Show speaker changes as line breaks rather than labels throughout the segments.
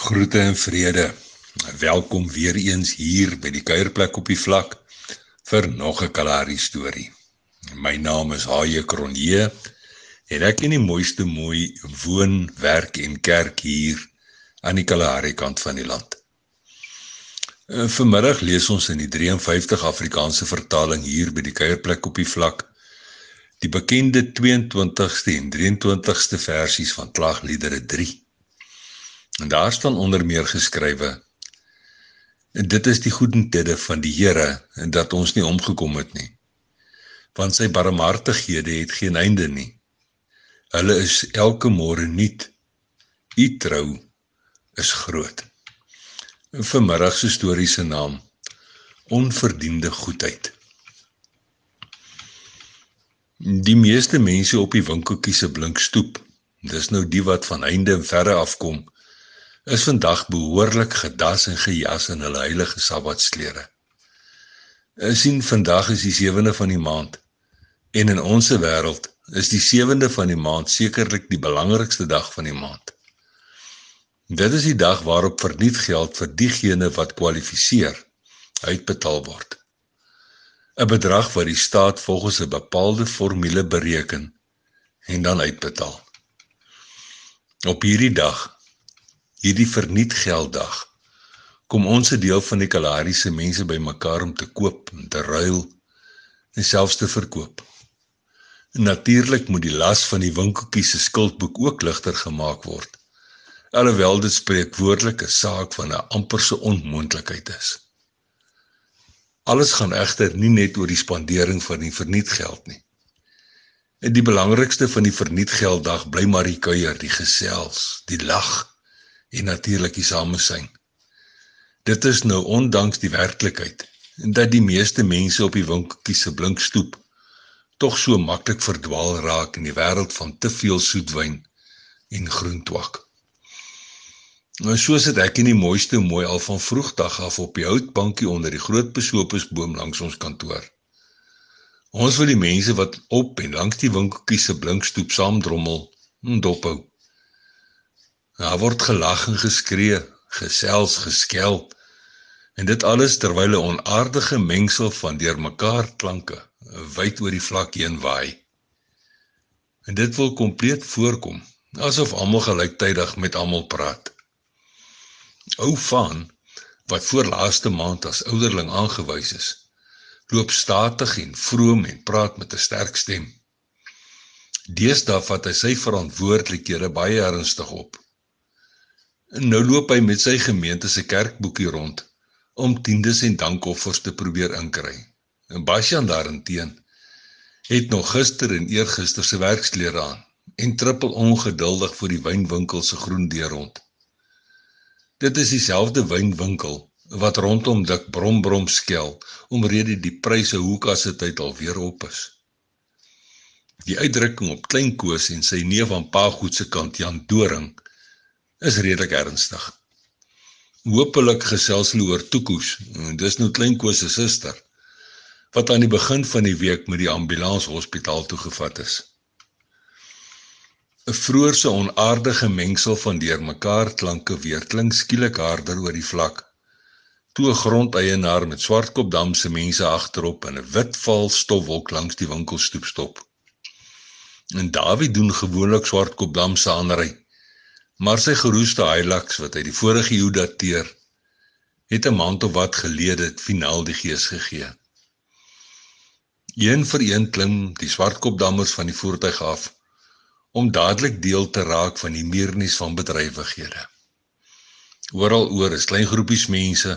Groete en vrede. Welkom weer eens hier by die kuierplek op die vlak vir nog 'n Kalahari storie. My naam is Haie Kronje en ek in die mooiste mooi woon, werk en kerk hier aan die Kalahari kant van die land. Eh, vanmiddag lees ons in die 53 Afrikaanse vertaling hier by die kuierplek op die vlak die bekende 22ste en 23ste versies van Klagliedere 3. En daar staan onder meer geskrywe: En dit is die goedendede van die Here en dat ons nie omgekom het nie. Want sy barmhartighede het geen einde nie. Hulle is elke môre nuut. U trou is groot. Vanmiddag se storie se naam: Onverdiende goedheid. Die meeste mense op die winkeltjie se blink stoep, dis nou die wat van einde en verre afkom, is vandag behoorlik gedas en gejas in hulle heilige sabbatsklere. Ons sien vandag is die 7de van die maand en in ons wêreld is die 7de van die maand sekerlik die belangrikste dag van die maand. Dit is die dag waarop verniet geld vir diegene wat kwalifiseer uitbetaal word. 'n Bedrag wat die staat volgens 'n bepaalde formule bereken en dan uitbetaal. Op hierdie dag hierdie verniet gelddag kom ons 'n deel van die Kalahariese mense bymekaar om te koop en te ruil en selfs te verkoop. Natuurlik moet die las van die winkeltjie se skuldboek ook ligter gemaak word. Alhoewel dit spreekwoordelik 'n saak van 'n amperse onmoontlikheid is. Alles gaan egter nie net oor die spandering van die verniet geld nie. En die belangrikste van die verniet gelddag bly maar die kuier, die gesels, die lag en natuurlik die samesyn. Dit is nou ondanks die werklikheid dat die meeste mense op die winkeltjie se blink stoep tog so maklik verdwaal raak in die wêreld van te veel soetwyn en groentwak. Nou soos dit ek in die mooiste mooi al van vroegdag af op die houtbankie onder die groot besopersboom langs ons kantoor. Ons wil die mense wat op en langs die winkeltjie se blink stoep saamdrommel dophou. Daar word gelag en geskree, gesels, geskel. En dit alles terwyl 'n onaardige mengsel van deurmekaar klanke wyd oor die vlak heen waai. En dit wil kompleet voorkom, asof almal gelyktydig met almal praat. Ou van wat voor laaste maand as ouderling aangewys is, loop statig en vroom en praat met 'n sterk stem. Deesdae vat hy sy verantwoordelikhede baie ernstig op. En nou loop hy met sy gemeente se kerkboekie rond om tiendes en dankoffers te probeer inkry. En Basjan daarenteen het nog gister en eergister se werksklere aan en trippel ongeduldig voor die wynwinkel se groen deur rond. Dit is dieselfde wynwinkel wat rondom dik brom brom skel omrede die pryse hoek as dit alweer op is. Die uitdrukking op klein koos en sy neef aan pa goed se kant Jan Doring is redelik ernstig. Hoopelik gesels hulle oor toekoes. Dis nou klein Koos se suster wat aan die begin van die week met die ambulans hospitaal toe gevat is. 'n Vroorse onaardige mengsel van deurmekaar klanke weer klink skielik harder oor die vlak. Toe 'n grondeienaar met Swartkopdam se mense agterop in 'n wit val stofwolk langs die winkelstoep stop. En Dawie doen gewoonlik Swartkopdam se aanry maar sy geroeste Hilux wat hy die vorige eeu dateer, het 'n maand of wat gelede finaal die gees gegee. Een vir een klim die swartkopdammers van die voertuig af om dadelik deel te raak van die meernies van bedrywighede. Oral oor is klein groepies mense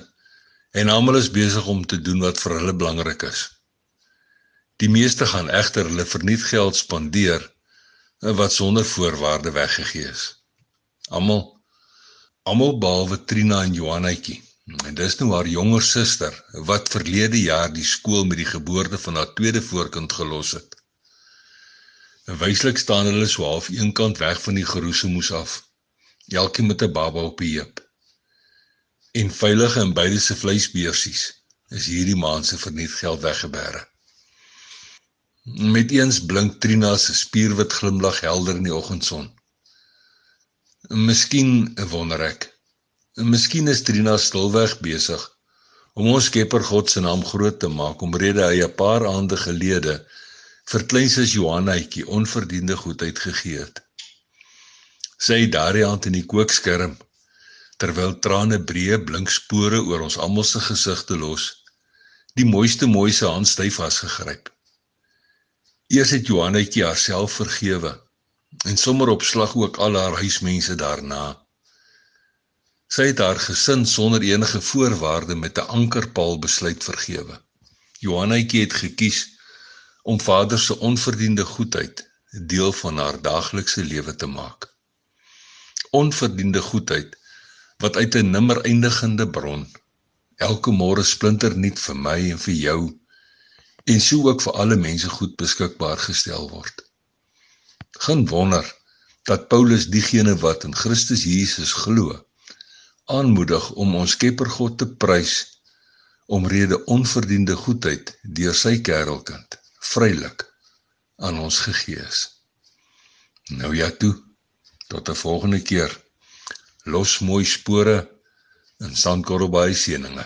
en almal is besig om te doen wat vir hulle belangrik is. Die meeste gaan egter hulle verniet geld spandeer wat sonder voorwaarde weggegee is. Almal almal behalwe Trina en Johannetjie. En dis nou haar jonger suster wat verlede jaar die skool met die geboorte van haar tweede voorkind gelos het. En wyslik staan hulle so half eenkant weg van die geroese moes af. Elkeen met 'n baba op die heup. En veilige in beide se vleisbeursies is hierdie maand se verniet geld weggebere. Met eens blink Trina se spierwit glimlag helder in die oggendson. Miskien wonder ek En miskien is Trina stilweg besig om ons Skepper God se naam groot te maak omrede hy 'n paar aande gelede vir kleinsus Johannetjie onverdiende goedheid gegee het. Sy het daardie aand in die kookskerm terwyl trane breë blink spore oor ons almal se gesigte los, die mooiste mooi se hand styf vasgegryp. Eers het Johannetjie haarself vergewe en sommer op slag ook al haar huismense daarna. Sy het haar gesin sonder enige voorwaarde met 'n ankerpaal besluit vergewe. Johannetjie het gekies om Vader se onverdiende goedheid deel van haar daaglikse lewe te maak. Onverdiende goedheid wat uit 'n nimmer eindigende bron elke môre splinternuut vir my en vir jou en sou ook vir alle mense goed beskikbaar gestel word. Geen wonder dat Paulus diegene wat in Christus Jesus glo aanmoedig om ons Skepper God te prys omrede onverdiende goedheid deur sy kerelkind vrylik aan ons gegee is. Nou ja toe, tot 'n volgende keer. Los mooi spore in Sandkorrelbaai seëninge.